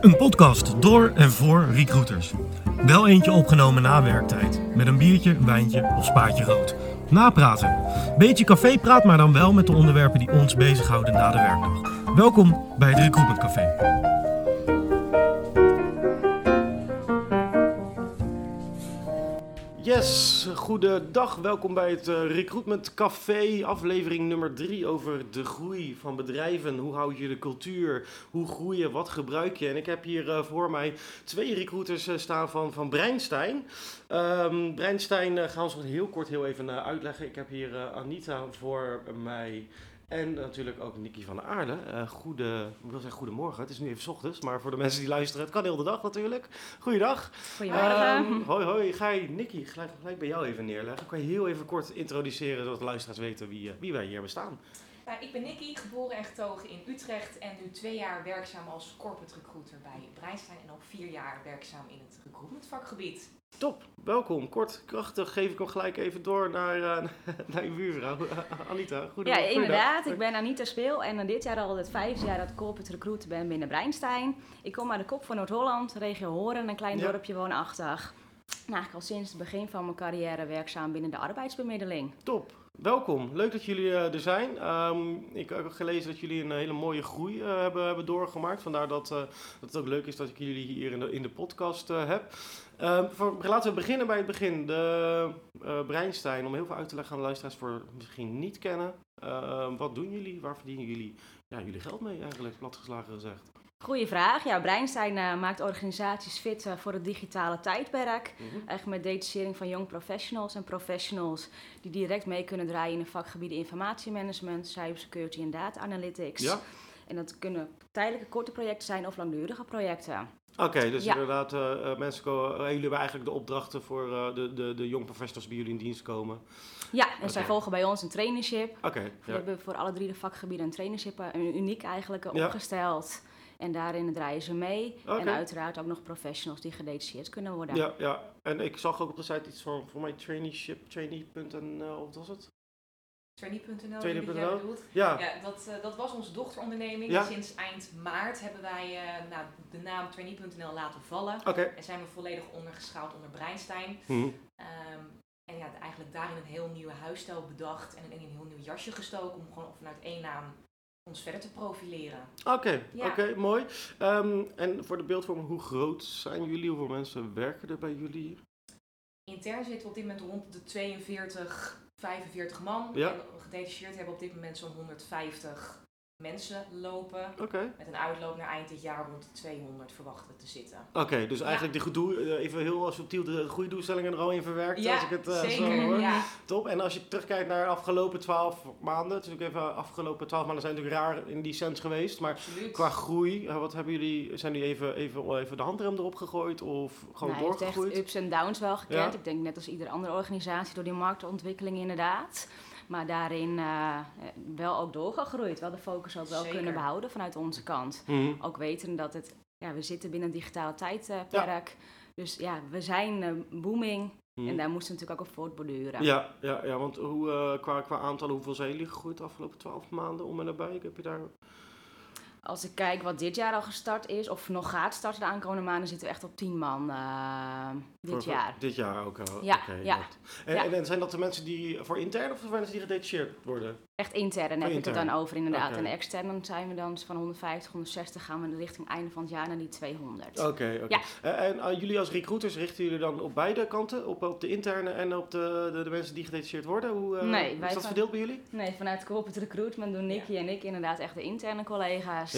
Een podcast door en voor recruiters. Wel eentje opgenomen na werktijd. Met een biertje, wijntje of spaatje rood. Napraten. Beetje cafépraat, maar dan wel met de onderwerpen die ons bezighouden na de werkdag. Welkom bij het Recruitment Café. Yes, goedendag. Welkom bij het eh, Recruitment Café, aflevering nummer 3 over de groei van bedrijven. Hoe houd je de cultuur? Hoe groeien? Wat gebruik je? En ik heb hier eh, voor mij twee recruiters eh, staan van, van Breinstein. Ehm Breinstein gaan we ons heel kort heel even uitleggen. Ik heb hier Anita voor mij. En natuurlijk ook Nicky van der Aarde. Uh, goede, ik wil zeggen goedemorgen. Het is nu even ochtends, maar voor de mensen die luisteren, het kan heel de dag natuurlijk. Goeiedag. Goedemorgen. Um, hoi, hoi. Ga je, Nicky, gelijk, gelijk bij jou even neerleggen. Kan je heel even kort introduceren, zodat de luisteraars weten wie, wie wij hier bestaan? Ik ben Nicky, geboren en getogen in Utrecht en nu twee jaar werkzaam als corporate recruiter bij Breinstein en al vier jaar werkzaam in het recruitment vakgebied. Top, welkom. Kort, krachtig geef ik hem gelijk even door naar, uh, naar uw buurvrouw, Anita. Goedemorgen. Ja, inderdaad. Ik ben Anita Speel en dit jaar al het vijfde jaar dat ik corporate recruiter ben binnen Breinstein. Ik kom uit de kop van Noord-Holland, regio Horen, een klein ja. dorpje woonachtig. Nou, eigenlijk al sinds het begin van mijn carrière werkzaam binnen de arbeidsbemiddeling. Top. Welkom, leuk dat jullie uh, er zijn. Um, ik heb gelezen dat jullie een hele mooie groei uh, hebben, hebben doorgemaakt. Vandaar dat, dat het ook leuk is dat ik jullie hier in de, in de podcast heb. Um, voor, laten we beginnen bij het begin. De Breinstein, om heel veel uit te leggen aan de luisteraars voor misschien niet kennen. Ehm, wat doen jullie? Waar verdienen jullie ja, jullie geld mee eigenlijk, platgeslagen gezegd? Goeie vraag. Ja, Breinstein uh, maakt organisaties fit uh, voor het digitale tijdperk. Mm -hmm. Eigenlijk met detachering van young professionals en professionals die direct mee kunnen draaien in de vakgebieden informatiemanagement, cybersecurity en data analytics. Ja. En dat kunnen tijdelijke korte projecten zijn of langdurige projecten. Oké, okay, dus ja. inderdaad, uh, mensen komen, jullie hebben eigenlijk de opdrachten voor de, de, de young professionals bij jullie in dienst komen. Ja, en okay. zij volgen bij ons een traineeship. Oké. Okay, We hebben voor alle drie de vakgebieden een traineeship, een uniek eigenlijk, opgesteld. En daarin draaien ze mee. Okay. En uiteraard ook nog professionals die gedetacheerd kunnen worden. Ja, ja, en ik zag ook op de site iets van voor mij traineeship, trainee.nl, wat was het? Trainee.nl. Ja. ja, dat, uh, dat was onze dochteronderneming. Ja. Sinds eind maart hebben wij uh, nou, de naam Trainee.nl laten vallen. Okay. En zijn we volledig ondergeschaald onder Breinstein. Mm um, en ja, eigenlijk daarin een heel nieuwe huisstijl bedacht en in een heel nieuw jasje gestoken om gewoon vanuit één naam ons verder te profileren. Oké, okay, ja. oké, okay, mooi. Um, en voor de beeldvorming, hoe groot zijn jullie? Hoeveel mensen werken er bij jullie? Intern zitten we op dit moment rond de 42, 45 man. Ja. En gedetacheerd hebben op dit moment zo'n 150 mensen lopen. Okay. Met een uitloop naar eind dit jaar rond de 200 verwachten te zitten. Oké, okay, dus eigenlijk ja. de goede, even heel subtiel de goede doelstellingen er al in verwerkt. Ja, als ik het uh, zeker, zo hoor. Ja. Top. En als je terugkijkt naar de afgelopen 12 maanden, natuurlijk even afgelopen 12 maanden zijn natuurlijk raar in die sens geweest, maar Absoluut. qua groei, wat hebben jullie, zijn jullie even, even, even de handrem erop gegooid of gewoon nou, doorgegroeid? Het echt ups en downs wel gekend. Ja. Ik denk net als iedere andere organisatie door die marktontwikkeling inderdaad. Maar daarin uh, wel ook doorgegroeid. Wel de focus ook wel Zeker. kunnen behouden vanuit onze kant. Mm -hmm. Ook weten dat het, ja, we zitten binnen een digitaal tijdperk. Ja. Dus ja, we zijn uh, booming. Mhm. Mm. En daar moesten we natuurlijk ook op voortborduren. Ja, ja, ja want hoe, uh, qua, qua aantallen, hoeveel zijn jullie gegroeid de afgelopen twaalf maanden om en nabij? Heb je daar... Als ik kijk wat dit jaar al gestart is, of nog gaat starten de aankomende maanden, zitten we echt op 10 man uh, dit jaar. Dit jaar ook al? Ja. Okay, ja. En, ja. en, zijn dat de mensen die voor intern of voor mensen die gedetacheerd worden? Echt intern heb ik het dan over inderdaad. Okay. En de extern zijn we dan van 150, 160 gaan we richting einde van het jaar naar die 200. Oké, okay, okay. ja. En uh, jullie als recruiters richten jullie dan op beide kanten? Op, op de interne en op de, de, de mensen die gedetacheerd worden? Hoe uh, nee, is dat van, verdeeld bij jullie? Nee, vanuit corporate recruitment doen Nicky en ik inderdaad echt de interne collega's.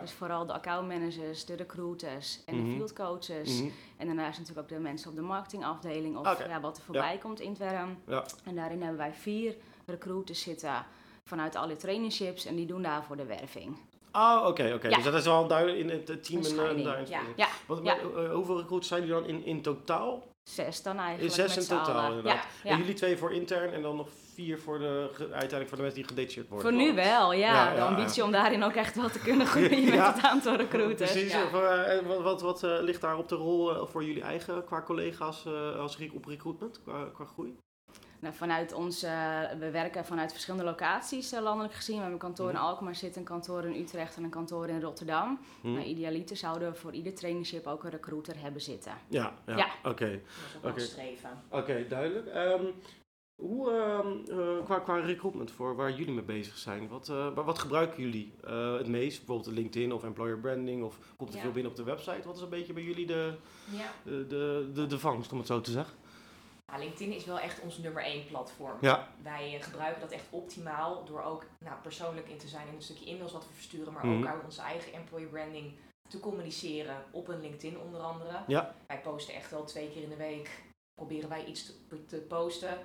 Dus vooral de accountmanagers, de recruiters en mm -hmm. de field coaches. Mm -hmm. En daarnaast natuurlijk ook de mensen op de marketingafdeling of okay. ja, wat er voorbij ja. komt intern. Ja. En daarin hebben wij vier recruiters zitten vanuit alle traineeships en die doen daarvoor de werving. Oh, oké, okay, oké. Okay. Ja. Dus dat is wel duidelijk in het team en uh, daarin. Ja. ja. Wat, ja. Uh, hoeveel recruiters zijn jullie dan in, in totaal? Zes dan eigenlijk. Zes in totaal, inderdaad. Ja, en jullie twee voor intern en dan nog vier voor de, uiteindelijk voor de mensen die gedetacheerd worden. Voor nu wel, ja. de ambitie om daarin ook echt wel te kunnen groeien met het aantal recruiters. Precies. Wat, wat, wat uh, ligt daar op de rol voor jullie eigen qua collega's als op recruitment, qua, qua groei? Nou, vanuit ons, eh, we werken vanuit verschillende locaties eh, landelijk gezien. We hebben een kantoor in Mhm. Alkmaar zitten, een kantoor in Utrecht en een kantoor in Rotterdam. Hm? Maar idealiter zouden we voor ieder traineeship ook een recruiter hebben zitten. Ja, ja, oké. Dat is ook streven. Oké, duidelijk. Ehm, hoe, ehm, eh, qua, qua recruitment voor waar jullie mee bezig zijn, wat, eh, wa- wat gebruiken jullie eh, het meest? Bijvoorbeeld LinkedIn of employer branding of komt er Ja. veel binnen op de website? Wat is een beetje bij jullie de, Ja. de, de, de, vangst, om het zo te zeggen? Nou, LinkedIn is wel echt ons nummer één platform. Ja, Wij gebruiken dat echt optimaal door ook nou, persoonlijk in te zijn in een stukje e-mails wat we versturen, maar Mhm. ook uit onze eigen employer branding te communiceren op een LinkedIn onder andere. ja, Wij posten echt wel twee keer in de week, proberen wij iets te, te posten,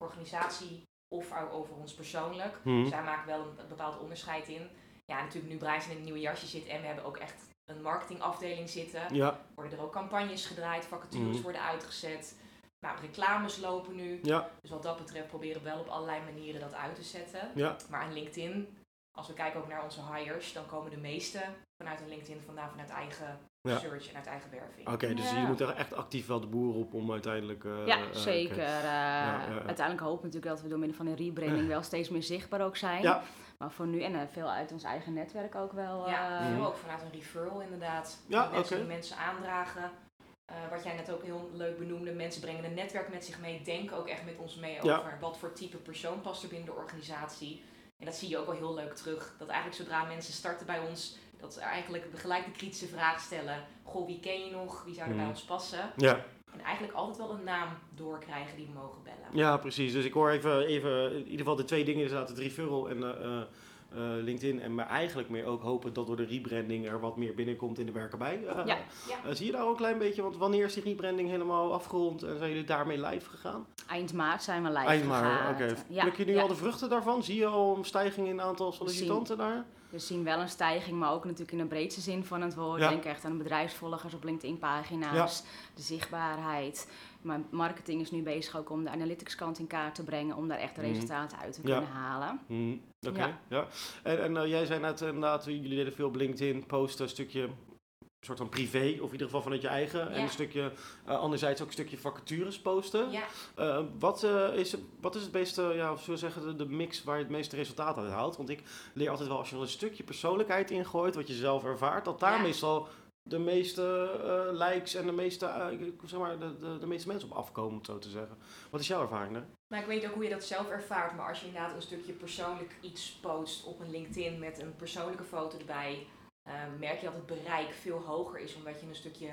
organisatie of over ons persoonlijk. Dus daar maken we wel een, bepaald onderscheid in. Ja, natuurlijk nu Brijs in een nieuwe jasje zit en we hebben ook echt een marketingafdeling zitten, ja, worden er ook campagnes gedraaid, vacatures Mhm. worden uitgezet. Nou, reclames lopen nu. ja, Dus wat dat betreft proberen we wel op allerlei manieren dat uit te zetten. ja. Maar aan LinkedIn, als we kijken ook naar onze hires, dan komen de meeste vanuit een LinkedIn vandaan vanuit eigen Ja. search en uit eigen werving. Oké, dus Ja. je moet er echt actief wel de boer op om uiteindelijk... eh, ja, eh, zeker. Eh, ja. Uiteindelijk hopen we natuurlijk dat we door middel van een rebranding wel steeds meer zichtbaar ook zijn. Ja. Maar voor nu, en veel uit ons eigen netwerk ook wel. Ja, veel ook vanuit een referral inderdaad. Ja, mensen oké. die mensen aandragen. Eh, wat jij net ook heel leuk benoemde, mensen brengen een netwerk met zich mee, denken ook echt met ons mee Ja. over wat voor type persoon past er binnen de organisatie. En dat zie je ook wel heel leuk terug. Dat eigenlijk zodra mensen starten bij ons, dat ze eigenlijk gelijk de kritische vraag stellen. Goh, wie ken je nog? Wie zou er bij Mhm. ons passen? Ja, En eigenlijk altijd wel een naam doorkrijgen die we mogen bellen. ja, precies. Dus ik hoor even, even in ieder geval de twee dingen inderdaad, het referral en eh, eh, eh, LinkedIn. En maar eigenlijk meer ook hopen dat door de rebranding er wat meer binnenkomt in de werken bij. Ja. Ja. zie je daar ook een klein beetje, want wanneer is die rebranding helemaal afgerond en zijn jullie daarmee live gegaan? Eind maart zijn we live Eind maart, gegaan. oké. Ja, Pluk je nu ja. al de vruchten daarvan? Zie je al een stijging in het aantal sollicitanten daar? We zien wel een stijging, maar ook natuurlijk in de breedste zin van het woord. Ja. Denk echt aan de bedrijfsvolgers op LinkedIn-pagina's, de zichtbaarheid. Maar marketing is nu bezig ook om de analytics kant in kaart te brengen, om daar echt de Mhm. resultaten uit te Ja. kunnen halen. Hm, Oké, Ja. ja. En, en eh, jij zei net inderdaad, jullie deden veel op LinkedIn, posten een stukje, soort van privé, of in ieder geval vanuit je eigen. En een stukje, eh, anderzijds ook een stukje vacatures posten. Ja, Eh, wat, eh, is, wat is het meeste, ja, of zullen we zeggen, de, de mix waar je het meeste resultaat uit haalt? Want ik leer altijd wel, als je er een stukje persoonlijkheid ingooit, wat je zelf ervaart, dat daar Ja. meestal de meeste likes en de meeste, zeg maar, de, de, de meeste mensen op afkomen, om het zo te zeggen. Wat is jouw ervaring daar? maar ik weet ook hoe je dat zelf ervaart. Maar als je inderdaad een stukje persoonlijk iets post op een LinkedIn met een persoonlijke foto erbij, eh, merk je dat het bereik veel hoger is. Omdat je een stukje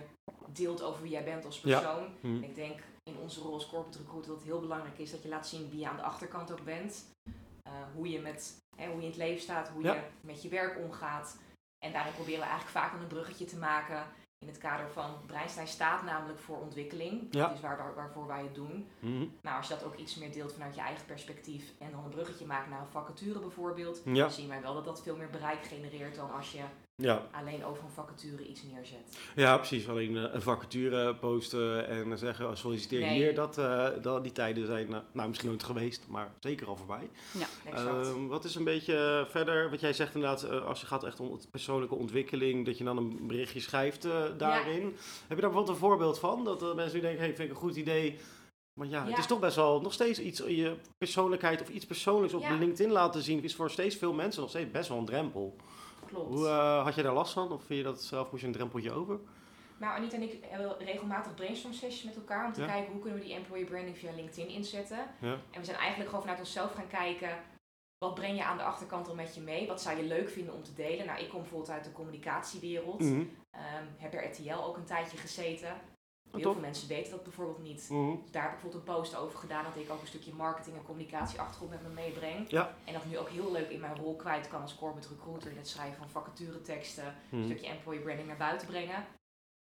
deelt over wie jij bent als Ja. persoon. Hm. En Ik denk in onze rol als corporate recruiter dat het heel belangrijk is dat je laat zien wie je aan de achterkant ook bent. Eh, hoe, je met, hè, hoe je in het leven staat, hoe Ja. je met je werk omgaat. En daarin proberen we eigenlijk vaak een bruggetje te maken in het kader van Breinstein staat namelijk voor ontwikkeling. Ja. Dat is waar, waar- waarvoor wij het doen. Hm. Nou, als je dat ook iets meer deelt vanuit je eigen perspectief en dan een bruggetje maakt naar een vacature bijvoorbeeld, Ja, dan zien wij wel dat dat veel meer bereik genereert dan als je ja. alleen over een vacature iets neerzet. Ja, precies. Alleen eh, een vacature posten en eh, zeggen, oh, solliciteer Nee. hier. Dat, eh, dat, die tijden zijn nou, misschien nooit geweest, maar zeker al voorbij. Exact. Ehm, wat is een beetje verder, wat jij zegt inderdaad, als je gaat echt om persoonlijke ontwikkeling, dat je dan een berichtje schrijft daarin. Heb je daar bijvoorbeeld een voorbeeld van? Dat mensen nu denken, hey, vind ik een goed idee. Maar ja, het Ja. is toch best wel nog steeds iets, je persoonlijkheid of iets persoonlijks op Ja. LinkedIn laten zien, is voor steeds veel mensen nog steeds best wel een drempel. Klopt. Hoe, eh, had je daar last van? Of vind je dat zelf, moest je een drempeltje over? Nou, Anita en ik hebben regelmatig brainstorm sessies met elkaar om te Ja. kijken hoe kunnen we die employee branding via LinkedIn inzetten. Ja. En we zijn eigenlijk gewoon vanuit onszelf gaan kijken, wat breng je aan de achterkant al met je mee? Wat zou je leuk vinden om te delen? Nou, ik kom bijvoorbeeld uit de communicatiewereld. Mhm. Ehm, heb bij RTL ook een tijdje gezeten. Heel veel mensen weten dat bijvoorbeeld niet. Mhm. Daar heb ik bijvoorbeeld een post over gedaan dat ik ook een stukje marketing en communicatie achtergrond met me meebreng. Ja. En dat nu ook heel leuk in mijn rol kwijt kan als corporate recruiter in het schrijven van vacatureteksten, een Mhm. stukje employee branding naar buiten brengen.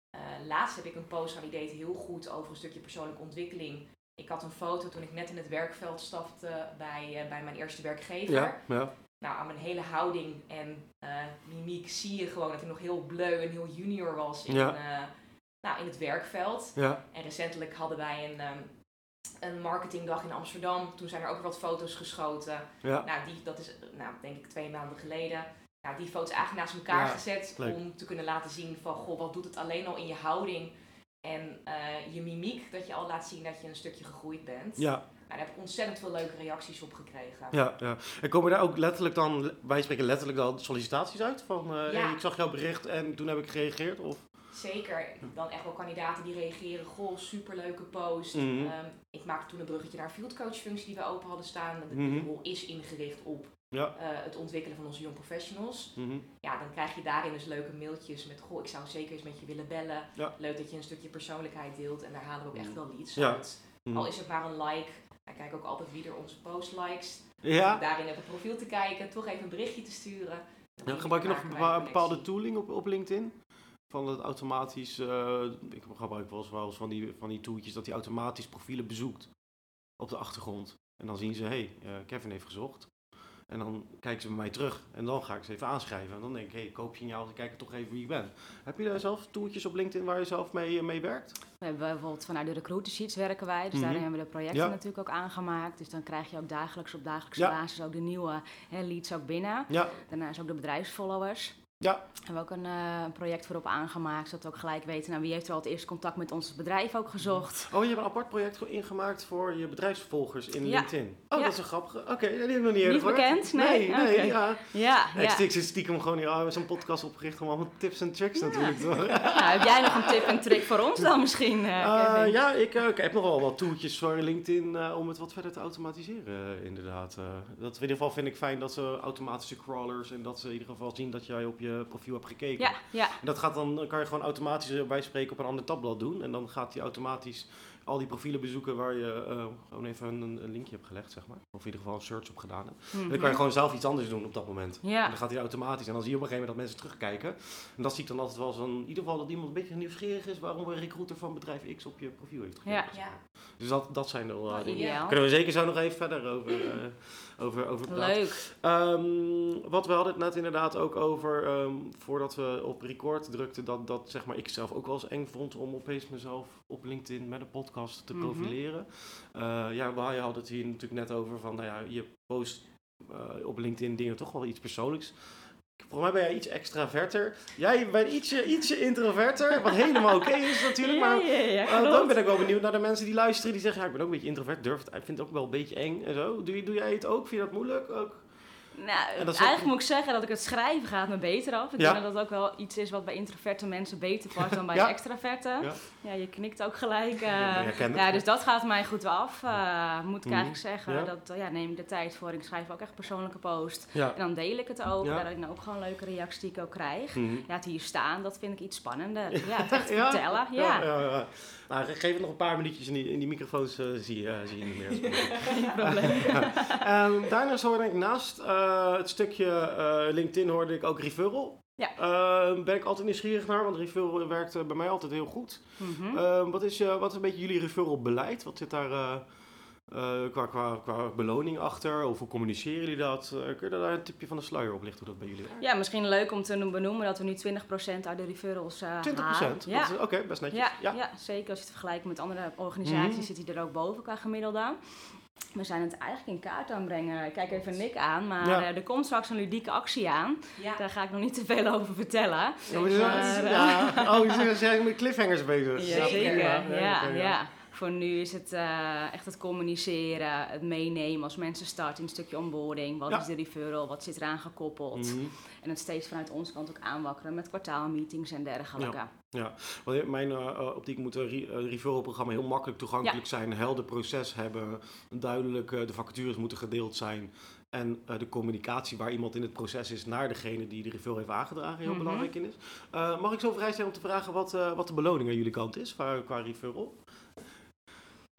Eh, laatst heb ik een post gedaan die deed heel goed over een stukje persoonlijke ontwikkeling. Ik had een foto toen ik net in het werkveld stapte bij, eh, bij mijn eerste werkgever. Ja, ja. Nou, aan mijn hele houding en eh, mimiek zie je gewoon dat ik nog heel bleu en heel junior was in, Ja. Nou, in het werkveld. ja. En recentelijk hadden wij een, ehm, een marketingdag in Amsterdam. Toen zijn er ook wat foto's geschoten. ja. Nou, die, dat is nou, denk ik twee maanden geleden. Nou, die foto's eigenlijk naast elkaar Ja, gezet leuk. om te kunnen laten zien van, goh, wat doet het alleen al in je houding en eh, je mimiek, dat je al laat zien dat je een stukje gegroeid bent. ja. daar heb ik ontzettend veel leuke reacties op gekregen. Ja, ja. En komen daar ook letterlijk dan, wij spreken letterlijk dan sollicitaties uit? Van, eh, Ja. hey, ik zag jouw bericht en toen heb ik gereageerd? Of? Zeker, dan echt wel kandidaten die reageren. Goh, superleuke post. Mhm. Ehm, ik maakte toen een bruggetje naar een fieldcoach functie die we open hadden staan. De Mhm. rol is ingericht op Ja. eh, het ontwikkelen van onze young professionals. Mhm. Ja, dan krijg je daarin dus leuke mailtjes met... Goh, ik zou zeker eens met je willen bellen. Ja. Leuk dat je een stukje persoonlijkheid deelt. En daar halen we ook echt wel leads Ja. uit. Al is het maar een like. Ik kijk ook altijd wie er onze post likes. Ja? Daarin op het profiel te kijken. Toch even een berichtje te sturen. Ja, gebruik je nog wij bepaalde connectie. tooling op, op LinkedIn? Van het automatisch, eh, ik gebruik wel eens, wel eens van die, van die toeltjes dat hij automatisch profielen bezoekt op de achtergrond. En dan zien ze, hé, hey, eh, Kevin heeft gezocht. En dan kijken ze bij mij terug en dan ga ik ze even aanschrijven. En dan denk ik, hé, hey, koop je dan kijk ik toch even wie ik ben. Heb je daar zelf toeltjes op LinkedIn waar je zelf mee, eh, mee werkt? We hebben bijvoorbeeld vanuit de recruiter sheets werken wij, dus Mhm. daarin hebben we de projecten Ja. natuurlijk ook aangemaakt. Dus dan krijg je ook dagelijks op dagelijkse Ja. basis ook de nieuwe hè, leads ook binnen. Ja, Daarnaast ook de bedrijfsfollowers. Ja. hebben we ook een eh, een project voor op aangemaakt, zodat we ook gelijk weten nou, wie heeft wel het eerste contact met ons bedrijf ook gezocht. Oh, je hebt een apart project ge- ingemaakt voor je bedrijfsvolgers in Ja. LinkedIn. Oh, Ja. dat is een grappige. Oké, die heb ik nog niet eerder Niet gehoord. bekend? Nee? Nee, ja. Ja, Ik zit stiekem gewoon hier aan zo'n podcast opgericht om allemaal tips en tricks natuurlijk te horen. Nou, heb jij nog een tip en trick voor ons dan misschien, eh, Eh, ja, ik, ik heb nog wel wat toeltjes voor LinkedIn om het wat verder te automatiseren, inderdaad. Dat in ieder geval vind ik fijn dat ze automatische crawlers en dat ze in ieder geval zien dat jij op je profiel hebt gekeken. Ja, ja. En dat gaat dan, kan je gewoon automatisch eh, bijspreken op een ander tabblad doen. En dan gaat hij automatisch al die profielen bezoeken waar je eh, gewoon even een, een linkje hebt gelegd, zeg maar. Of in ieder geval een search op gedaan hebt. En dan kan je gewoon zelf iets anders doen op dat moment. En Ja, dan gaat hij automatisch. En dan zie je op een gegeven moment dat mensen terugkijken. En dat zie ik dan altijd wel zo'n... In ieder geval dat iemand een beetje nieuwsgierig is... waarom een recruiter van bedrijf X op je profiel heeft gekeken. Ja. Ja. Dus dat, dat zijn er wel wel eh. Kunnen we zeker zo nog even verder over, over, over praten. Leuk. Ehm, wat we hadden het net inderdaad ook over... ehm, voordat we op record drukten... Dat, dat zeg maar, ik zelf ook wel eens eng vond... om opeens mezelf op LinkedIn met een podcast te Mhm. profileren. Eh, ja, we hadden het hier natuurlijk net over van... Nou ja, je post eh, op LinkedIn dingen toch wel iets persoonlijks. Volgens mij ben jij iets extraverter. Jij bent ietsje, ietsje introverter, wat helemaal oké is natuurlijk. Maar ja, ja, ja, eh, dan ben ik wel benieuwd naar de mensen die luisteren. Die zeggen, ja, ik ben ook een beetje introvert. Durf het, ik vind het ook wel een beetje eng en zo. Doe, doe jij het ook? Vind je dat moeilijk? Ook? Nou, ook- eigenlijk moet ik zeggen dat ik het schrijven gaat me beter af. Ik Ja. denk dat dat ook wel iets is wat bij introverte mensen beter past dan bij Ja. extraverten. Ja. Ja. je knikt ook gelijk. eh, Ja, ja, dus dat gaat mij goed af, eh, moet ik Mhm. eigenlijk zeggen. Dat eh, ja, neem ik de tijd voor. Ik schrijf ook echt persoonlijke post. Ja. En dan deel ik het ook. Ja. Daarin ook gewoon leuke reacties die ik ook krijg. Mhm. Ja, het hier staan, dat vind ik iets spannender. Ja, het echt vertellen. Ja, Ja, ja, ja. Nou, geef het nog een paar minuutjes in die, in die microfoons, eh, zie, je, zie je niet meer. geen probleem. Ehm, daarnaast hoorde ik naast eh, het stukje eh, LinkedIn hoorde ik ook referral. Ja. Ehm, ben ik altijd nieuwsgierig naar, want referral werkt eh, bij mij altijd heel goed. Mhm. Ehm, wat, is, wat is een beetje jullie referral beleid? Wat zit daar qua, qua, qua beloning achter? Of hoe communiceren jullie dat? Kun je daar een tipje van de sluier op lichten hoe dat bij jullie werkt? Ja, misschien leuk om te benoemen dat we nu 20% uit de referrals eh 20 halen. Dat Ja. is- Oké, best netjes. Ja, Ja. ja. zeker als je het vergelijkt met andere organisaties Mhm. zit hij er ook boven qua gemiddelde. We zijn het eigenlijk in kaart aan het brengen. Ik kijk even Nick aan, maar Ja. eh, er komt straks een ludieke actie aan. Ja. Daar ga ik nog niet te veel over vertellen. Ja, maar eh, ja. Oh, ze zijn met cliffhangers bezig. Ja, zeker. Ja, ja, Voor nu is het eh, echt het communiceren, het meenemen als mensen starten in een stukje onboarding. Wat Ja. is de referral? Wat zit eraan gekoppeld? Mhm. En het steeds vanuit onze kant ook aanwakkeren met kwartaalmeetings en dergelijke. Want in mijn eh, eh, optiek moet een re- referral-programma heel makkelijk toegankelijk zijn, een helder proces hebben, duidelijk de vacatures moeten gedeeld zijn. En de communicatie waar iemand in het proces is naar degene die de referral heeft aangedragen heel Mhm. belangrijk in is. Mag ik zo vrij zijn om te vragen wat, wat de beloning aan jullie kant is qua, qua referral?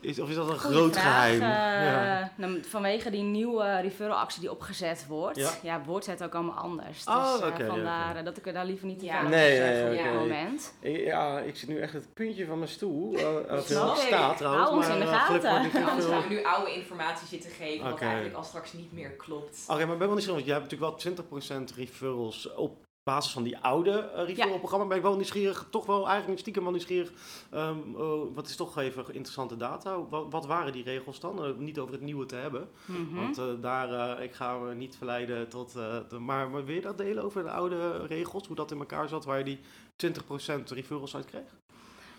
Is, of is dat een Goeie groot vraag. geheim? Eh, ja. nou, vanwege die nieuwe referral actie die opgezet wordt, Ja. ja. wordt het ook allemaal anders. Oh, dus eh, vandaar eh, dat ik er daar liever niet te Ja. veel over Nee, zeg nee, op oké. dit Ja. moment. ja, ik zit nu echt het puntje van mijn stoel. uh, staat trouwens. Hou ons maar, in de gelukkig gaten. niet Anders gaan we nu oude informatie zitten geven, wat eigenlijk al straks niet meer klopt. Oké, maar ik ben wel nieuwsgierig, want jij hebt natuurlijk wel 20% referrals op basis van die oude eh referral programma. Ben ik wel nieuwsgierig, toch wel eigenlijk stiekem wel nieuwsgierig. ehm, oh, wat is toch even interessante data? Wat, wat waren die regels dan? Eh, niet over het nieuwe te hebben, Mhm. want eh, daar, eh, ik ga me niet verleiden tot... eh, te- maar, maar wil je dat delen over de oude regels? Hoe dat in elkaar zat, waar je die 20% referrals uit kreeg?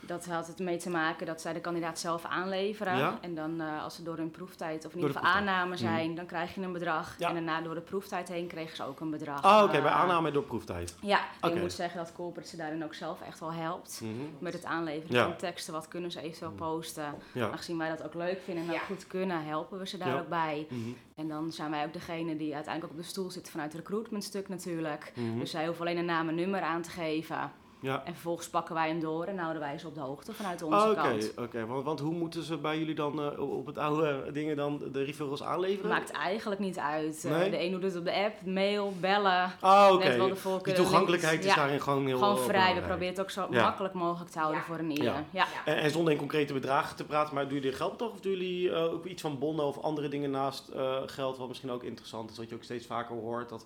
Dat had het mee te maken dat zij de kandidaat zelf aanleveren. Ja. En dan eh, als ze door hun proeftijd, of in ieder de geval aanname zijn, dan krijg je een bedrag. Ja. En daarna door de proeftijd heen kregen ze ook een bedrag. Ah, oké, bij Eh, aanname door proeftijd. Ja, ik moet zeggen dat corporate ze daarin ook zelf echt wel helpt. Mhm. Met het aanleveren Ja. van teksten, wat kunnen ze eventueel posten. Ja. Aangezien wij dat ook leuk vinden en ook Ja. goed kunnen, helpen we ze daar Ja. ook bij. Mhm. En dan zijn wij ook degene die uiteindelijk ook op de stoel zit vanuit het recruitmentstuk natuurlijk. Mhm. Dus zij hoeven alleen een naam en nummer aan te geven. Ja. En vervolgens pakken wij hem door en houden wij ze op de hoogte vanuit onze Oké, kant. oké. Want, want hoe moeten ze bij jullie dan eh, op het oude dingen dan de referrals aanleveren? Maakt eigenlijk niet uit. Eh, Nee? de een doet het op de app, mail, bellen. Oké. Net wel de voorkeur. Die toegankelijkheid links. is Ja, daarin gewoon heel Gewoon eh, vrij. We proberen het ook zo Ja. makkelijk mogelijk te houden Ja. voor een ieder. Ja. Ja. Ja. En, en zonder in concrete bedragen te praten, maar doen jullie geld toch? Of doen jullie eh, ook iets van bonnen of andere dingen naast eh, geld, wat misschien ook interessant is, wat je ook steeds vaker hoort, dat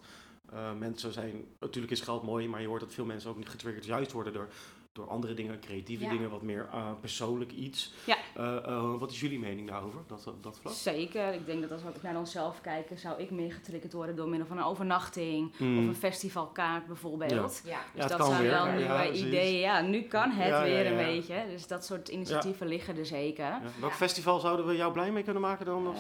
eh, mensen zijn, natuurlijk is geld mooi, maar je hoort dat veel mensen ook niet getriggerd juist worden door, door andere dingen, creatieve Ja. dingen, wat meer eh, persoonlijk iets. Ja. Eh, eh, wat is jullie mening daarover, dat, dat, vlak? Zeker. Ik denk dat als we naar onszelf kijken, zou ik meer getriggerd worden door middel van een overnachting Hmm. of een festivalkaart bijvoorbeeld. Ja. Dus Ja, dat kan zijn weer. wel nieuwe ideeën. Ja, nu kan het Ja, ja, weer ja. een beetje. Dus dat soort initiatieven liggen er zeker. Ja. Welk Ja. festival zouden we jou blij mee kunnen maken dan? Als,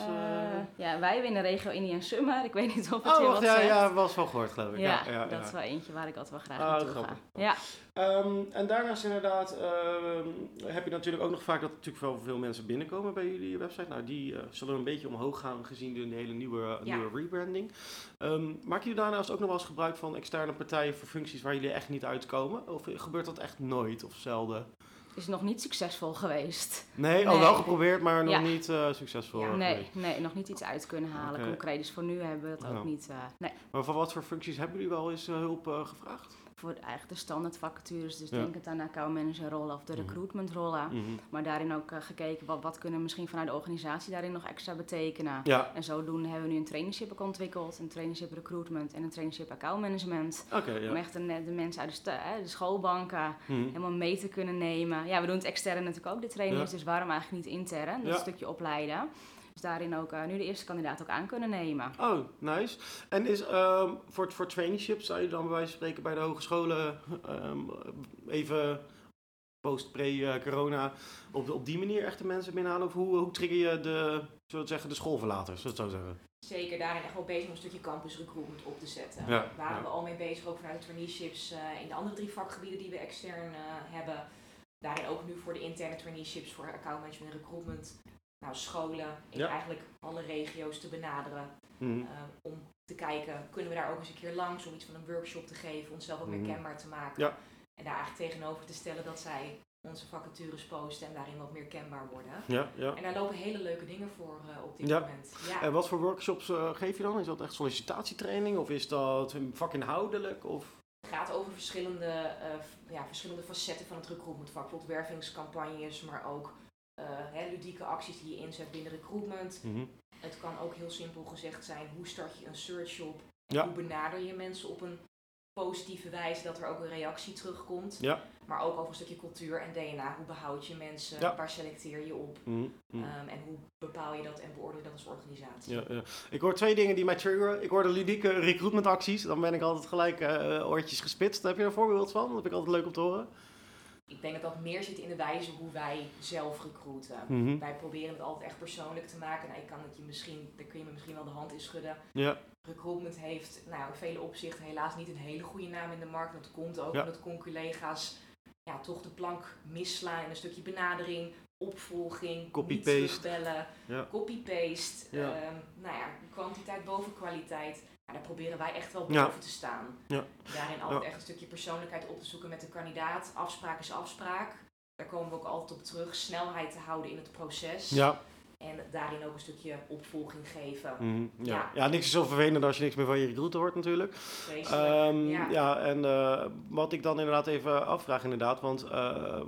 ja, wij winnen regio Indian Summer. Ik weet niet of het Oh, je wacht, wat ja, zegt. ja, was wel gehoord geloof ik. Ja, Ja, ja, dat ja. is wel eentje waar ik altijd wel graag Ah, naartoe ga. Ja. Ehm, en daarnaast inderdaad ehm, heb je natuurlijk ook nog vaak dat er natuurlijk wel veel mensen binnenkomen bij jullie website. Nou, die eh, zullen een beetje omhoog gaan gezien de hele nieuwe, Ja. nieuwe rebranding. Ehm maken jullie daarnaast ook nog wel eens gebruik van externe partijen voor functies waar jullie echt niet uitkomen? Of gebeurt dat echt nooit of zelden? Is nog niet succesvol geweest. Nee, al wel geprobeerd, maar nog Ja. niet eh, succesvol Ja. Nee, nee, nog niet iets uit kunnen halen. Oké. Concreet. Dus voor nu hebben we dat ook niet. eh, nee. Maar voor wat voor functies hebben jullie wel eens eh, hulp eh, gevraagd? Voor eigenlijk de standaard vacatures. Dus Ja. denk het aan de accountmanager rollen of de Mhm. recruitment rollen. Mhm. Maar daarin ook eh, gekeken wat, wat kunnen we misschien vanuit de organisatie daarin nog extra betekenen. Ja, En zodoende hebben we nu een traineeship ook ontwikkeld. Een traineeship recruitment en een traineeship account management. oké. Om echt de, de mensen uit de, de schoolbanken Mhm. helemaal mee te kunnen nemen. Ja, we doen het extern natuurlijk ook, de trainees. Ja. Dus waarom eigenlijk niet intern? Dat stukje opleiden. Daarin ook eh, nu de eerste kandidaat ook aan kunnen nemen. Oh, nice. En is ehm, voor, voor traineeships zou je dan bij wijze van spreken bij de hogescholen ehm, even post pre-corona op, op die manier echt de mensen binnenhalen? Of hoe, hoe trigger je de, zullen zeggen, de schoolverlaters, zo zeggen? zeker daarin echt wel bezig om een stukje campus recruitment op te zetten. Ja, Waren ja. we al mee bezig, ook vanuit de traineeships eh, in de andere drie vakgebieden die we extern eh, hebben. Daarin ook nu voor de interne traineeships voor account management en recruitment. Nou, scholen in Ja. eigenlijk alle regio's te benaderen. Mhm. eh, om te kijken, kunnen we daar ook eens een keer langs om iets van een workshop te geven, onszelf ook meer Mhm. kenbaar te maken. Ja. En daar eigenlijk tegenover te stellen dat zij onze vacatures posten en daarin wat meer kenbaar worden. Ja, ja. En daar lopen hele leuke dingen voor eh, op dit Ja. moment. Ja. En wat voor workshops eh, geef je dan? Is dat echt sollicitatietraining of is dat vakinhoudelijk? Of? Het gaat over verschillende, ja, verschillende facetten van het recruitmentvak. Bijvoorbeeld wervingscampagnes, maar ook hè, ludieke acties die je inzet binnen recruitment. Mhm. Het kan ook heel simpel gezegd zijn, hoe start je een search op? En Ja. hoe benader je mensen op een positieve wijze dat er ook een reactie terugkomt? Ja. Maar ook over een stukje cultuur en DNA. Hoe behoud je mensen? Ja. Waar selecteer je op? Mhm. Mhm. Ehm, en hoe bepaal je dat en beoordeel je dat als organisatie? Ja, ja. Ik hoor twee dingen die mij triggeren. Ik hoor de ludieke recruitmentacties. Dan ben ik altijd gelijk eh, oortjes gespitst. Heb je er een voorbeeld van? Dat vind ik altijd leuk om te horen. Ik denk dat dat meer zit in de wijze hoe wij zelf recruiten. Mhm. Wij proberen het altijd echt persoonlijk te maken. Nou, ik kan het je misschien, daar kun je me misschien wel de hand in schudden. Ja, Recruitment heeft nou, in vele opzichten helaas niet een hele goede naam in de markt. Dat komt ook Ja. omdat conculega's ja, toch de plank misslaan in een stukje benadering, opvolging, Copy-paste. Ja. copy-paste. Ja. ehm, nou ja, kwantiteit boven kwaliteit. Ja, daar proberen wij echt wel Ja. boven te staan. Ja. Daarin altijd echt een stukje persoonlijkheid op te zoeken met de kandidaat. Afspraak is afspraak. Daar komen we ook altijd op terug. Snelheid te houden in het proces. ja. En daarin ook een stukje opvolging geven. Mhm. ja. Ja. ja, niks is zo vervelend als je niks meer van je recruiter hoort natuurlijk. Ehm, ja. ja. en eh, wat ik dan inderdaad even afvraag inderdaad, want eh,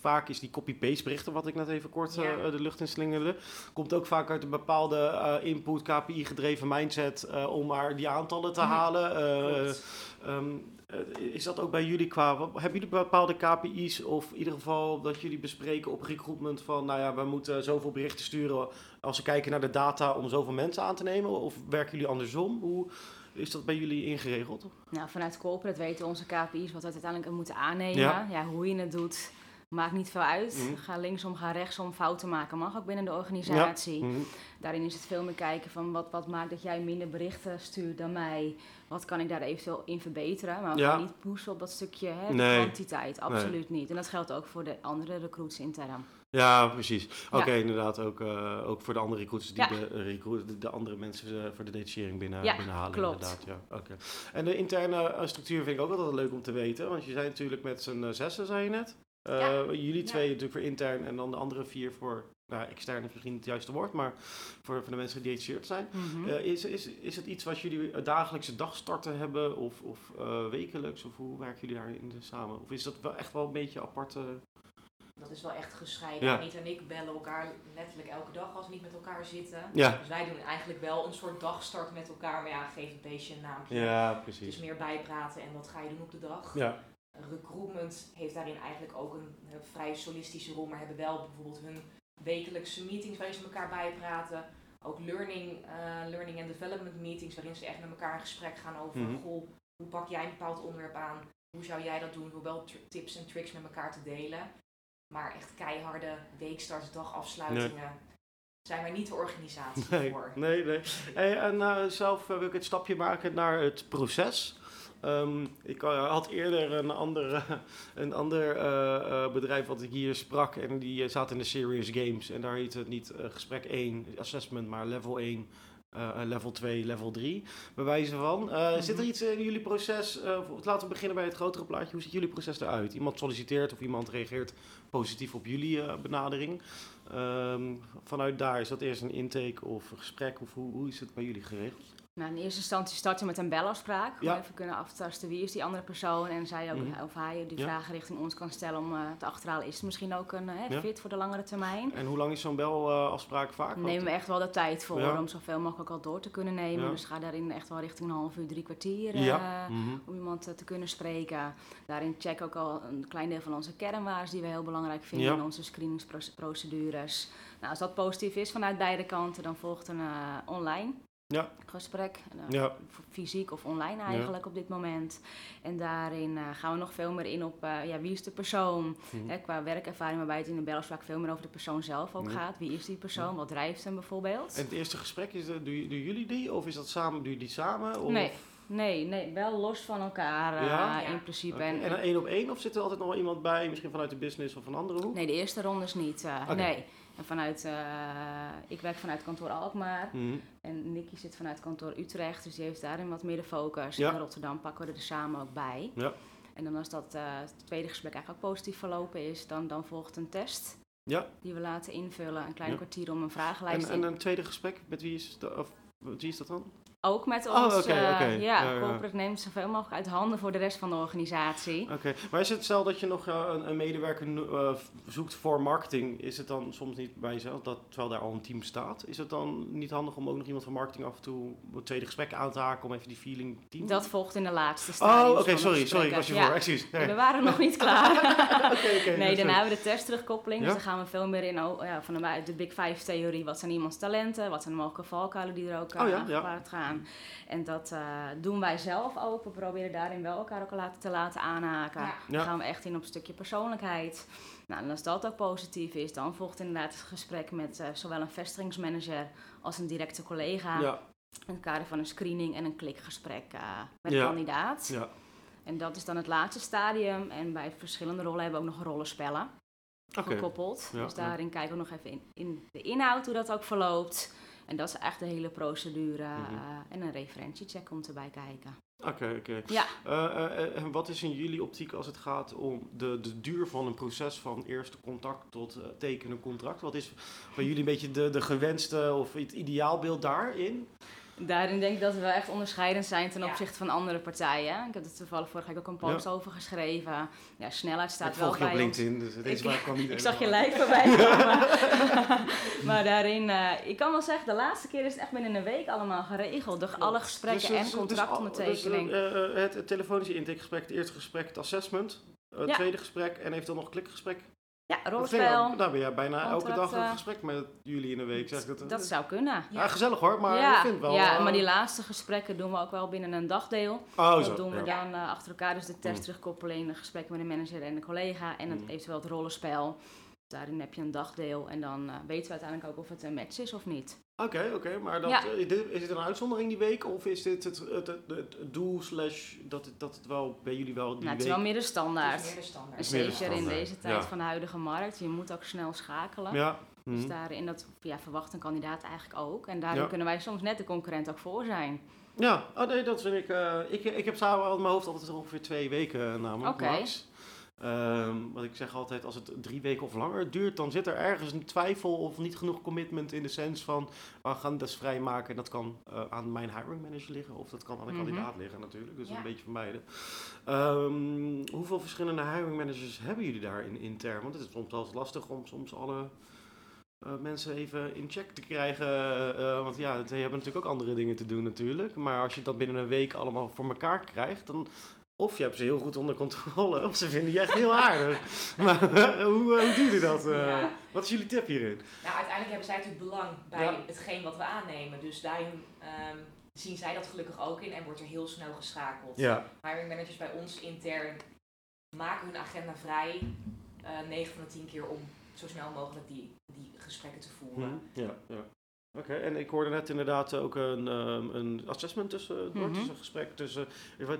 vaak is die copy-paste berichten, wat ik net even kort Ja. eh, de lucht in slingerde, komt ook vaak uit een bepaalde input, KPI-gedreven mindset om maar die aantallen te halen. Is dat ook bij jullie qua, wat- hebben jullie bepaalde KPI's of in ieder geval dat jullie bespreken op recruitment van, nou ja, we moeten zoveel berichten sturen als we kijken naar de data om zoveel mensen aan te nemen? Of werken jullie andersom? Hoe is dat bij jullie ingeregeld? Nou, vanuit corporate weten onze KPI's wat we uiteindelijk moeten aannemen. Ja. Ja. hoe je het doet. Maakt niet veel uit. Mhm. Ga linksom, ga rechtsom. Fouten maken mag ook binnen de organisatie. Mhm. Daarin is het veel meer kijken van wat, wat maakt dat jij minder berichten stuurt dan mij. Wat kan ik daar eventueel in verbeteren? Maar we Ja. gaan niet pushen op dat stukje hè, Nee. kwantiteit. Absoluut niet. En dat geldt ook voor de andere recruits intern. Ja, precies. Oké, Ja. inderdaad. Ook, eh, ook voor de andere recruiters die Ja. de, recruit, de, de andere mensen eh, voor de detachering binnen, Ja, binnenhalen. klopt. Inderdaad, ja. Oké. En de interne eh, structuur vind ik ook altijd leuk om te weten. Want je zei natuurlijk met z'n eh, zessen, zei je net. Eh, Ja. Jullie Ja. twee natuurlijk voor intern en dan de andere vier voor nou, extern is misschien niet het juiste woord, maar voor, voor de mensen die gedetacheerd zijn. Mhm. Eh, is, is, is het iets wat jullie dagelijkse dagstarten hebben of, of eh, wekelijks? Of hoe werken jullie daarin samen? Of is dat wel echt wel een beetje apart? Dat is wel echt gescheiden. Ja. En ik bellen elkaar letterlijk elke dag als we niet met elkaar zitten. Ja. Dus wij doen eigenlijk wel een soort dagstart met elkaar. Maar ja, geef het beestje een naampje. ja, Het is precies. meer bijpraten en wat ga je doen op de dag. Ja, Recruitment heeft daarin eigenlijk ook een, vrij solistische rol, maar hebben wel bijvoorbeeld hun wekelijkse meetings waarin ze elkaar bijpraten. Ook learning, eh, learning and development meetings waarin ze echt met elkaar in gesprek gaan over Mhm. goh, hoe pak jij een bepaald onderwerp aan? Hoe zou jij dat doen? Door wel tips en tricks met elkaar te delen. Maar echt keiharde weekstarts, dagafsluitingen zijn wij niet de organisatie nee, voor. nee, nee. Hey, en eh, zelf eh, wil ik het stapje maken naar het proces. Ehm, ik eh, had eerder een ander, een ander eh, eh, bedrijf wat ik hier sprak en die zat in de Serious Games. En daar heette het niet gesprek 1, assessment, maar level 1, eh, eh, level 2, level 3, bij wijze van. Zit er Mhm. iets in jullie proces, laten we beginnen bij het grotere plaatje, hoe ziet jullie proces eruit? Iemand solliciteert of iemand reageert positief op jullie benadering. Ehm, vanuit daar, is dat eerst een intake of een gesprek of hoe, hoe is het bij jullie geregeld? Nou, in eerste instantie starten we met een belafspraak. Om Ja. even kunnen aftasten wie is die andere persoon. En zij ook, Mhm. of hij die Ja. vragen richting ons kan stellen om eh, te achterhalen. Is het misschien ook een eh, Ja. fit voor de langere termijn? En hoe lang is zo'n belafspraak vaak? Daar nemen we echt wel de tijd voor om zoveel mogelijk al door te kunnen nemen. Dus ga daarin echt wel richting een half uur, drie kwartier. eh. Mhm. Om iemand te kunnen spreken. Daarin check ook al een klein deel van onze kernwaarden die we heel belangrijk vinden in onze screeningsprocedures. Nou, als dat positief is vanuit beide kanten, dan volgt een online Ja. gesprek. Eh, Ja. Fysiek of online eigenlijk op dit moment. En daarin eh, gaan we nog veel meer in op eh, ja, wie is de persoon. Mhm. Hè, qua werkervaring, waarbij het in de belafspraak veel meer over de persoon zelf ook gaat. Wie is die persoon? Wat drijft hem bijvoorbeeld? En het eerste gesprek, is, dat- doen, doen jullie die of is dat samen, doen jullie die samen? Of? Nee, nee, nee, wel los van elkaar eh, Ja? In principe. En, En dan één op één of zit er altijd nog wel iemand bij, misschien vanuit de business of een andere hoek? nee, de eerste ronde is niet. eh. Nee. En vanuit, eh, ik werk vanuit kantoor Alkmaar. Mhm. En Nicky zit vanuit kantoor Utrecht, dus die heeft daarin wat meer de focus. Ja. In Rotterdam pakken we er samen ook bij. Ja. En dan als dat eh, het tweede gesprek eigenlijk ook positief verlopen is, dan, dan volgt een test. Ja. Die we laten invullen, een klein Ja. kwartier om een En, vragenlijst en in. een tweede gesprek, met wie is, dat, of, wie is dat dan? Ook met Oh, ons, eh, ja, Ja, ja. corporate neemt zoveel mogelijk uit handen voor de rest van de organisatie. Oké, maar is het stel dat je nog eh, een, een medewerker eh, zoekt voor marketing, is het dan soms niet bij jezelf, dat, terwijl daar al een team staat, is het dan niet handig om ook nog iemand van marketing af en toe het tweede gesprek aan te haken om even die feeling team? Dat volgt in de laatste oh, stadiums oké, sorry, sorry, ik was je Ja. voor, excuus. Nee. We waren nog niet klaar. Oké, oké, nee, daarna hebben we de testtterugkoppeling. Ja? Dus dan gaan we veel meer in oh, ja, van de, de Big Five theorie. Wat zijn iemands talenten? Wat zijn de mogelijke valkuilen die er ook Oh aan ja. gepaard gaan? En dat eh, doen wij zelf ook. We proberen daarin wel elkaar ook te laten aanhaken. Ja. Dan gaan we echt in op een stukje persoonlijkheid. Nou, en als dat ook positief is, dan volgt inderdaad het gesprek met eh, zowel een vestigingsmanager als een directe collega. Ja, In het kader van een screening en een klikgesprek eh, met Ja. de kandidaat. ja, En dat is dan het laatste stadium. En bij verschillende rollen hebben we ook nog rollenspellen oké. gekoppeld. Ja, dus ja. daarin kijken we nog even in, in de inhoud, hoe dat ook verloopt. En dat is echt de hele procedure. Mhm. eh, en een referentiecheck komt erbij kijken. Oké, oké. Ja. Eh, eh, en wat is in jullie optiek als het gaat om de, de duur van een proces van eerste contact tot tekenen contract? Wat is bij jullie een beetje de, de gewenste of het ideaalbeeld daarin? Daarin denk ik dat we wel echt onderscheidend zijn ten Ja. opzichte van andere partijen. Ik heb er toevallig vorige week ook een post over geschreven. Ja, snelheid staat ik wel volg je op. LinkedIn, dus deze Ik- kwam niet Ik zag je lijf voorbij komen. maar daarin, eh, ik kan wel zeggen, de laatste keer is het echt binnen een week allemaal geregeld. Door alle gesprekken Dus, en dus, contractondertekening. Dus, eh, eh, het, het telefonische intakegesprek, het eerste gesprek, het assessment, het Ja. tweede gesprek en eventueel nog een klikgesprek. Ja, rollenspel. Daar ben jij bijna elke dag een Contracten. gesprek met jullie in de week. Zeg ik dat, Dat zou kunnen. Ja, gezellig hoor, maar ja, ik vind wel... ja, eh, maar die laatste gesprekken doen we ook wel binnen een dagdeel. Oh, dat zo. doen we ja. dan eh, achter elkaar. Dus de test Mm. terugkoppeling, de gesprekken met de manager en de collega. En het, Mm. eventueel het rollenspel. Daarin heb je een dagdeel. En dan eh, weten we uiteindelijk ook of het een match is of niet. Oké, oké, maar dat, Ja. eh, is dit- een uitzondering die week? Of is dit het, het, het, het- het doel slash dat het, dat het wel bij jullie wel die Nou, het is week... wel meer de Het is standaard. meer de standaard. En meer de zeker in standaard, deze tijd ja. van de huidige markt. Je moet ook snel schakelen. Ja. Dus mhm. daarin dat, ja, verwacht een kandidaat eigenlijk ook. En daarin Ja. kunnen wij soms net de concurrent ook voor zijn. Ja, oh nee, dat vind ik... eh, ik, ik heb samen in mijn hoofd altijd ongeveer twee weken namelijk, Oké. max. Ehm, want ik zeg altijd, als het drie weken of langer duurt, dan zit er ergens een twijfel of niet genoeg commitment in de sens van, we gaan dat vrijmaken. En dat kan eh, aan mijn hiring manager liggen of dat kan aan de Mhm. kandidaat liggen natuurlijk. Dus Ja. een beetje van beide. Ehm, hoeveel verschillende hiring managers hebben jullie daar in intern? Want het is soms wel lastig om soms alle eh, mensen even in check te krijgen. eh, want ja, die hebben natuurlijk ook andere dingen te doen natuurlijk. Maar als je dat binnen een week allemaal voor elkaar krijgt, dan... Of je hebt ze heel goed onder controle, of ze vinden je echt heel aardig. Maar hoe, eh, hoe doen jullie dat? eh? Ja. Wat is jullie tip hierin? Nou, uiteindelijk hebben zij natuurlijk belang bij Ja. hetgeen wat we aannemen. Dus daarin ehm, zien zij dat gelukkig ook in en wordt er heel snel geschakeld. Ja, Hiring managers bij ons intern maken hun agenda vrij, eh 9 van de 10 keer om zo snel mogelijk die, die gesprekken te voeren. Mhm. ja, ja. Oké, en ik hoorde net inderdaad ook een, ehm, een assessment tussen, door, Mhm. dus een gesprek tussen,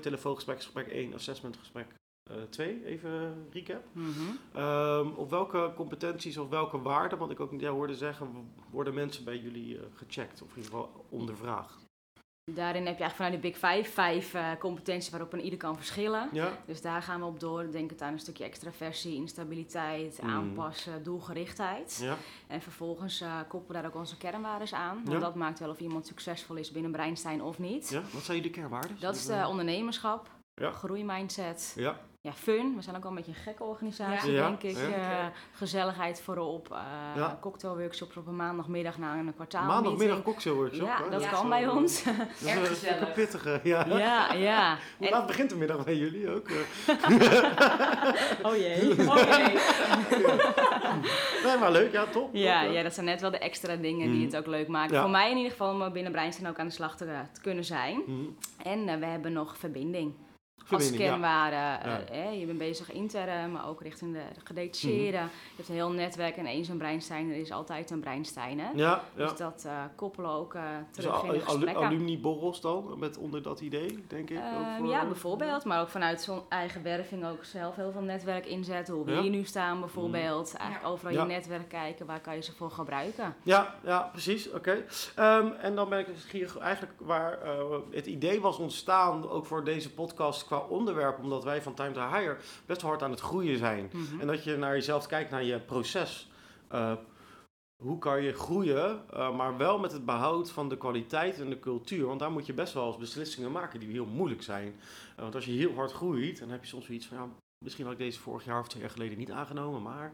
telefoongesprek, gesprek 1, assessmentgesprek 2, even recap. Mhm. Ehm, op welke competenties of welke waarden, want ik ook ja, hoorde zeggen, worden mensen bij jullie eh, gecheckt of in ieder geval ondervraagd? Daarin heb je eigenlijk vanuit de Big Five vijf eh, competenties waarop een ieder kan verschillen. Ja? Dus daar gaan we op door. Denk het aan een stukje extraversie, instabiliteit, Mm. aanpassen, doelgerichtheid. Ja? En vervolgens eh, koppelen we daar ook onze kernwaarden aan. Want Ja. dat maakt wel of iemand succesvol is binnen Breinstein of niet. ja? Wat zijn jullie kernwaarden? Dat is de ondernemerschap, Ja. groeimindset, Ja, fun. We zijn ook wel een beetje een gekke organisatie, Ja. denk ik. Ja. Eh, gezelligheid voorop. eh Ja. cocktailworkshops op een maandagmiddag na een kwartaal. maandagmiddag cocktailworkshop. Ja, hè? dat Ja. kan bij ons. Dat is Erg een- gezellig. een pittige, ja. ja, ja. Hoe En- laat begint de middag bij jullie ook? eh? oh jee. Oké. nee, maar leuk, ja, top. Ja, top, ja, dat zijn net wel de extra dingen die Mhm. het ook leuk maken. Ja. Voor mij in ieder geval om binnen Breinstein ook aan de slag te, te kunnen zijn. Mhm. En eh, we hebben nog verbinding. Verbinding, als ja. kernwaarde. Ja. eh, je bent bezig intern, maar ook richting de gedetacheerden. Mhm. Je hebt een heel netwerk en eens een Breinstein, er is altijd een Breinstein. Hè? Ja, ja. Dus dat eh, koppelen ook eh, Dus terug in de gesprekken. alumni-borrels dan, met onder dat idee, denk ik? Ehm, ook voor- ja, bijvoorbeeld. Maar ook vanuit zo'n eigen werving ook zelf heel veel netwerk inzetten. Hoe we Ja. hier nu staan bijvoorbeeld. Eigenlijk overal Ja. je netwerk kijken. Waar kan je ze voor gebruiken? Ja, ja, precies. Oké. Ehm, en dan ben ik hier eigenlijk waar eh, het idee was ontstaan, ook voor deze podcast qua onderwerp, omdat wij van Time to Hire best hard aan het groeien zijn. Mhm. En dat je naar jezelf kijkt, naar je proces. Eh, hoe kan je groeien, eh, maar wel met het behoud van de kwaliteit en de cultuur. Want daar moet je best wel eens beslissingen maken die heel moeilijk zijn. Eh, want als je heel hard groeit, dan heb je soms zoiets van... Ja, misschien had ik deze vorig jaar of twee jaar geleden niet aangenomen, maar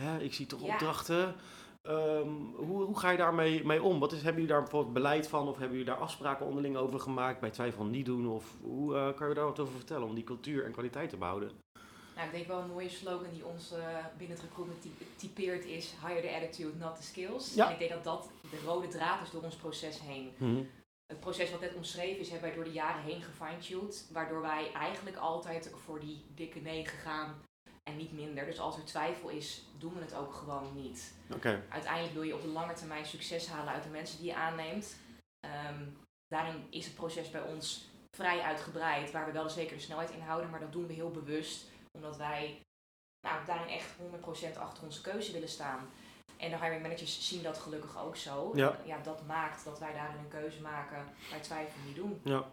hè, ik zie toch Ja. opdrachten. Ehm, hoe, hoe ga je daarmee mee om? Wat is, hebben jullie daar bijvoorbeeld beleid van of hebben jullie daar afspraken onderling over gemaakt bij twijfel niet doen? Of hoe eh, kan je daar wat over vertellen om die cultuur en kwaliteit te behouden? Nou, ik denk wel een mooie slogan die ons eh, binnen het recruitment typ- typeert is hire the attitude, not the skills. Ja. En ik denk dat dat de rode draad is door ons proces heen. Het proces wat net omschreven is, hebben wij door de jaren heen gefine-tuned. Waardoor wij eigenlijk altijd voor die dikke nee gegaan en niet minder. Dus als er twijfel is, doen we het ook gewoon niet. Uiteindelijk wil je op de lange termijn succes halen uit de mensen die je aanneemt. Ehm, daarin is het proces bij ons vrij uitgebreid, waar we wel zeker de snelheid in houden. Maar dat doen we heel bewust, omdat wij nou, daarin echt 100% achter onze keuze willen staan. En de hiring managers zien dat gelukkig ook zo. Ja. ja, dat maakt dat wij daarin een keuze maken waar twijfel niet doen. Ja.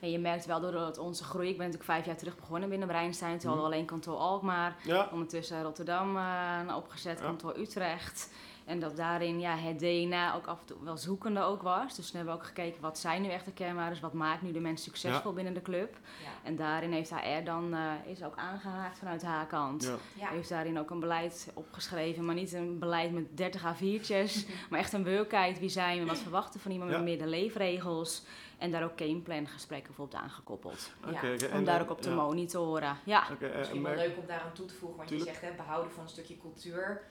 En je merkt wel doordat onze groei, ik ben natuurlijk vijf jaar terug begonnen binnen Breinstein, toen hadden we alleen kantoor Alkmaar, Ja. ondertussen Rotterdam eh, opgezet, Ja. kantoor Utrecht. En dat daarin ja, het DNA ook af en toe wel zoekende ook was. Dus toen hebben we ook gekeken wat zijn nu echt de kernwaarden, wat maakt nu de mens succesvol binnen de club. Ja. En daarin heeft HR dan eh, is ook aangehaakt vanuit haar kant. Ja. Ja. Heeft daarin ook een beleid opgeschreven, maar niet een beleid met 30 A4'tjes, maar echt een werkheid. Wie zijn we, wat verwachten van iemand Ja. met meer de leefregels. En daar ook gameplan gesprekken bijvoorbeeld aangekoppeld. Oké, Om en, daar ook op te ja. monitoren. Ja, eh, Misschien wel leuk om daaraan toe te voegen, want Tuurlijk. je zegt hè, behouden van een stukje cultuur.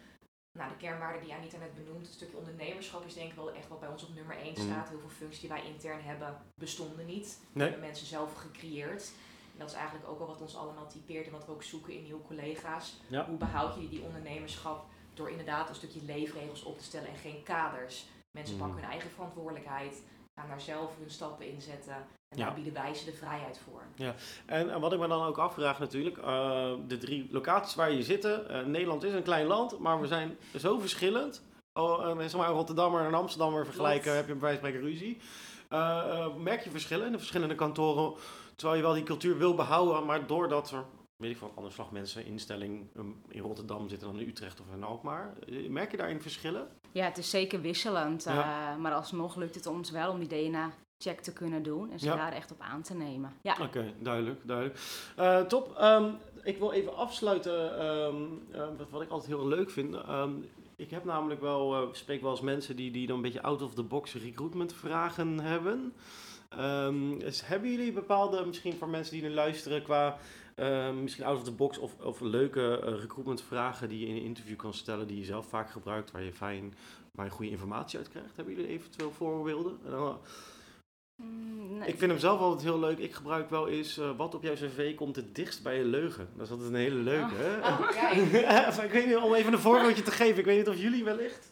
Nou, de kernwaarden die Anita net benoemt, het stukje ondernemerschap is denk ik wel echt wat bij ons op nummer 1 Mhm. staat. Heel veel functies die wij intern hebben bestonden niet. Die Nee. hebben mensen zelf gecreëerd. En dat is eigenlijk ook al wat ons allemaal typeert en wat we ook zoeken in nieuwe collega's. Ja. Hoe behoud je die ondernemerschap door inderdaad een stukje leefregels op te stellen en geen kaders. Mensen Mhm. pakken hun eigen verantwoordelijkheid, gaan daar zelf hun stappen in zetten en Ja. daar bieden wij ze de vrijheid voor. En, en wat ik me dan ook afvraag natuurlijk, eh, de drie locaties waar je zitten. eh, Nederland is een klein land, maar we zijn zo verschillend. Oh, en zeg maar een Rotterdammer en een Amsterdammer vergelijken, heb je bij wijze van ruzie. Eh, eh, merk je verschillen in de verschillende kantoren, terwijl je wel die cultuur wil behouden, maar doordat er, weet ik van andere slag mensen, instelling um, in Rotterdam zitten dan in Utrecht of in Alkmaar. Eh, Merk je daarin verschillen? ja het is zeker wisselend. Ja. eh, maar alsnog lukt het ons wel om die DNA-check te kunnen doen en ze Ja. daar echt op aan te nemen. Ja. Oké, duidelijk, duidelijk. Eh, top. Ehm, ik wil even afsluiten ehm, eh, wat, wat ik altijd heel leuk vind. Ehm, ik heb namelijk wel, ik spreek wel eens mensen die, die dan een beetje out-of-the-box recruitment vragen hebben. Ehm, dus hebben jullie bepaalde, misschien voor mensen die nu luisteren, qua ehm, misschien out-of-the-box of, of leuke eh, recruitment vragen die je in een interview kan stellen, die je zelf vaak gebruikt, waar je fijn, waar je goede informatie uit krijgt? Hebben jullie eventueel voorbeelden? En dan, Mm, nee. ik vind hem zelf altijd heel leuk. Ik gebruik wel eens eh, wat op jouw cv komt het dichtst bij je leugen. Dat is altijd een hele leuke. Oh, kijk. Even, ik weet niet, om even een voorbeeldje te geven. Ik weet niet of jullie wellicht.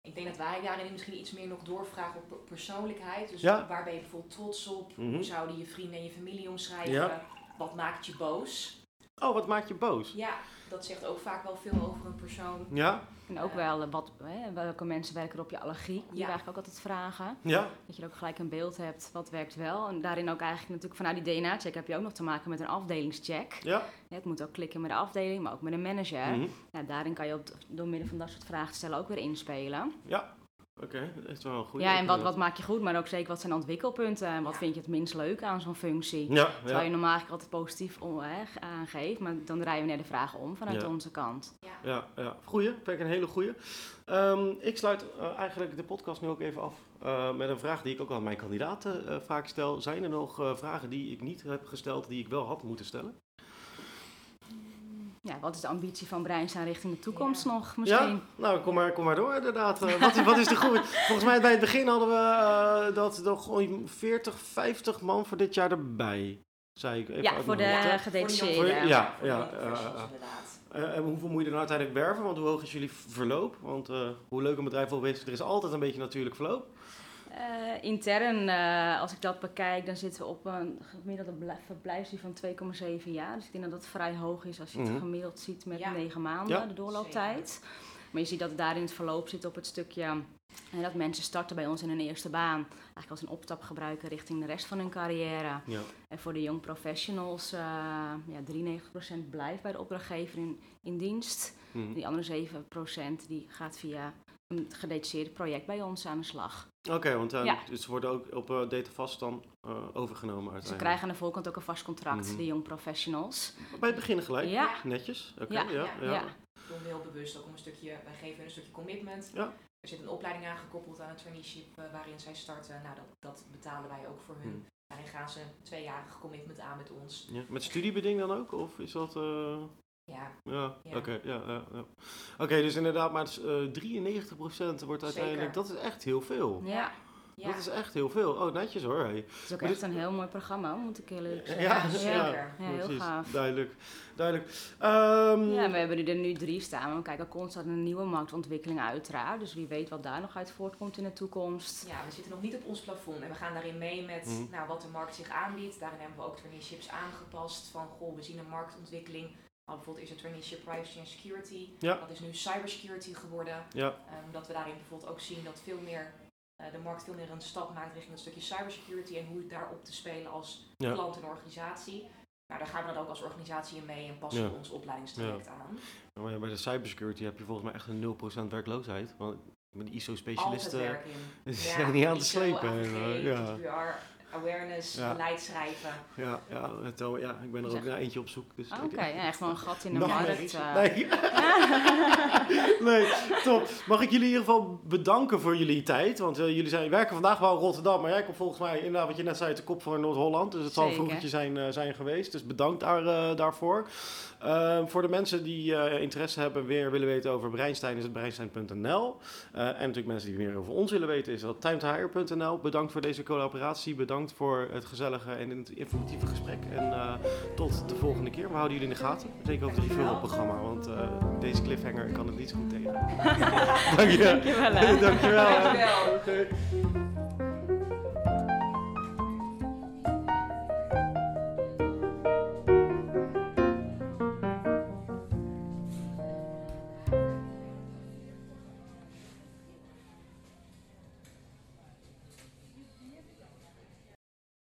Ik denk dat wij daarin misschien iets meer nog doorvragen op per- persoonlijkheid. Dus Ja. waar ben je bijvoorbeeld trots op? Mhm. Hoe zouden je vrienden en je familie omschrijven? Ja. Wat maakt je boos? Oh, wat maakt je boos? Ja, dat zegt ook vaak wel veel over een persoon. Ja? En ook wel eh, wat, hè, welke mensen werken er op je allergie. Die Ja. we eigenlijk ook altijd vragen. Ja? Dat je er ook gelijk een beeld hebt wat werkt wel. En daarin ook eigenlijk natuurlijk vanuit die DNA-check heb je ook nog te maken met een afdelingscheck. Ja? Ja, Het moet ook klikken met de afdeling, maar ook met een manager. Ja, daarin kan je op, door middel van dat soort vragen te stellen ook weer inspelen. Ja. Oké, dat is wel een goede. ja, en wat, wat maak je goed, maar ook zeker wat zijn ontwikkelpunten en wat vind je het minst leuk aan zo'n functie. Ja, Terwijl ja, je normaal eigenlijk altijd positief aangeeft, maar dan draaien we naar de vragen om vanuit Ja. onze kant. Ja. ja, ja. Goeie, vind ik een hele goeie. Ehm, ik sluit eh, eigenlijk de podcast nu ook even af eh, met een vraag die ik ook aan mijn kandidaten eh, vaak stel. Zijn er nog vragen die ik niet heb gesteld, die ik wel had moeten stellen? Ja, wat is de ambitie van Breinstein richting de toekomst Ja. nog misschien? Ja, nou kom maar, kom maar door inderdaad. Eh, wat, is, wat is de groei? Volgens mij bij het begin hadden we eh, dat nog gewoon 40, 50 man voor dit jaar erbij. Zei ik even Ja, voor de ja. Voor de young professionals eh, inderdaad. En hoeveel moet je er nou uiteindelijk werven? Want hoe hoog is jullie verloop? Want eh, hoe leuk een bedrijf ook is, er is altijd een beetje natuurlijk verloop. Eh, intern, eh, als ik dat bekijk, dan zitten we op een gemiddelde bl- verblijfsduur van 2,7 jaar. Dus ik denk dat dat vrij hoog is als je het Mhm. gemiddeld ziet met Ja. 9 maanden, Ja. de doorlooptijd. Maar je ziet dat het daar in het verloop zit op het stukje en dat mensen starten bij ons in hun eerste baan. Eigenlijk als een opstap gebruiken richting de rest van hun carrière. Ja. En voor de young professionals, eh ja, 93% blijft bij de opdrachtgever in, in dienst. Mhm. Die andere 7% die gaat via een gedetacheerd project bij ons aan de slag. Oké, want eh, Ja. dus ze worden ook op uh, Datavast dan eh, overgenomen Ze krijgen aan de voorkant ook een vast contract, Mhm. de young professionals. Bij het begin gelijk? Ja, Netjes? Oké, Ja, ja. ja, ja, ja. Ik doe me heel bewust ook om een stukje, wij geven hun een stukje commitment. Ja. Er zit een opleiding aangekoppeld aan het traineeship eh, waarin zij starten. Nou, dat, dat betalen wij ook voor hun. Hmm. Daarin gaan ze een tweejarig commitment aan met ons. Ja. Met studiebeding dan ook? Of is dat... Ja, Ja, Ja. oké. ja, ja, ja. Oké, dus inderdaad, maar het is, eh 93% wordt uiteindelijk... Zeker. Dat is echt heel veel. ja. ja. Dat is echt heel veel. Oh, netjes hoor. Hey. Het is ook Maar echt dit- een heel mooi programma, moet ik eerlijk Ja, zeggen. zeker. Ja, heel precies. gaaf. Duidelijk. Duidelijk. Ehm, Ja, we hebben er nu drie staan. maar We kijken constant naar nieuwe marktontwikkelingen uiteraard. Dus wie weet wat daar nog uit voortkomt in de toekomst. Ja, we zitten nog niet op ons plafond en we gaan daarin mee met Mhm. nou, wat de markt zich aanbiedt. Daarin hebben we ook traineeships aangepast van goh, we zien een marktontwikkeling. Nou, bijvoorbeeld is er traineeship privacy en security. Ja. Dat is nu cybersecurity geworden. Ja. Ehm, dat we daarin bijvoorbeeld ook zien dat veel meer, eh, de markt veel meer een stap maakt richting een stukje cybersecurity en hoe daarop te spelen als Ja. klant en organisatie. Nou, daar gaan we dan ook als organisatie in mee en passen we ons opleidingstraject aan. Maar ja, bij de cybersecurity heb je volgens mij echt een 0% werkloosheid. Want met ISO-specialisten... het is echt niet aan te ISO, slepen, AVG, eh, ja. Awareness, Ja. beleid schrijven. Ja, ja, het, ja, ik ben er ook naar eentje op zoek. Dus Oké, ja, echt wel een gat in de markt. eh. Nee. nee, top. Mag ik jullie in ieder geval bedanken voor jullie tijd? Want eh, jullie zijn, werken vandaag wel in Rotterdam, maar jij komt volgens mij inderdaad wat je net zei uit de kop van Noord-Holland. Dus het zal een vroegertje zijn, eh, zijn geweest. Dus bedankt daar, daarvoor. Eh, voor de mensen die interesse hebben, weer willen weten over Breinstein, is het breinstein.nl. En natuurlijk mensen die meer over ons willen weten, is dat timetehire.nl. Bedankt voor deze collaboratie. Bedankt voor het gezellige en het informatieve gesprek. En eh, tot de volgende keer. We houden jullie in de gaten. Zeker over het Dankjewel. referral-programma, want eh, deze cliffhanger kan het niet zo goed tegen. Dank je. Dankjewel. Dankjewel. Dankjewel. Oké.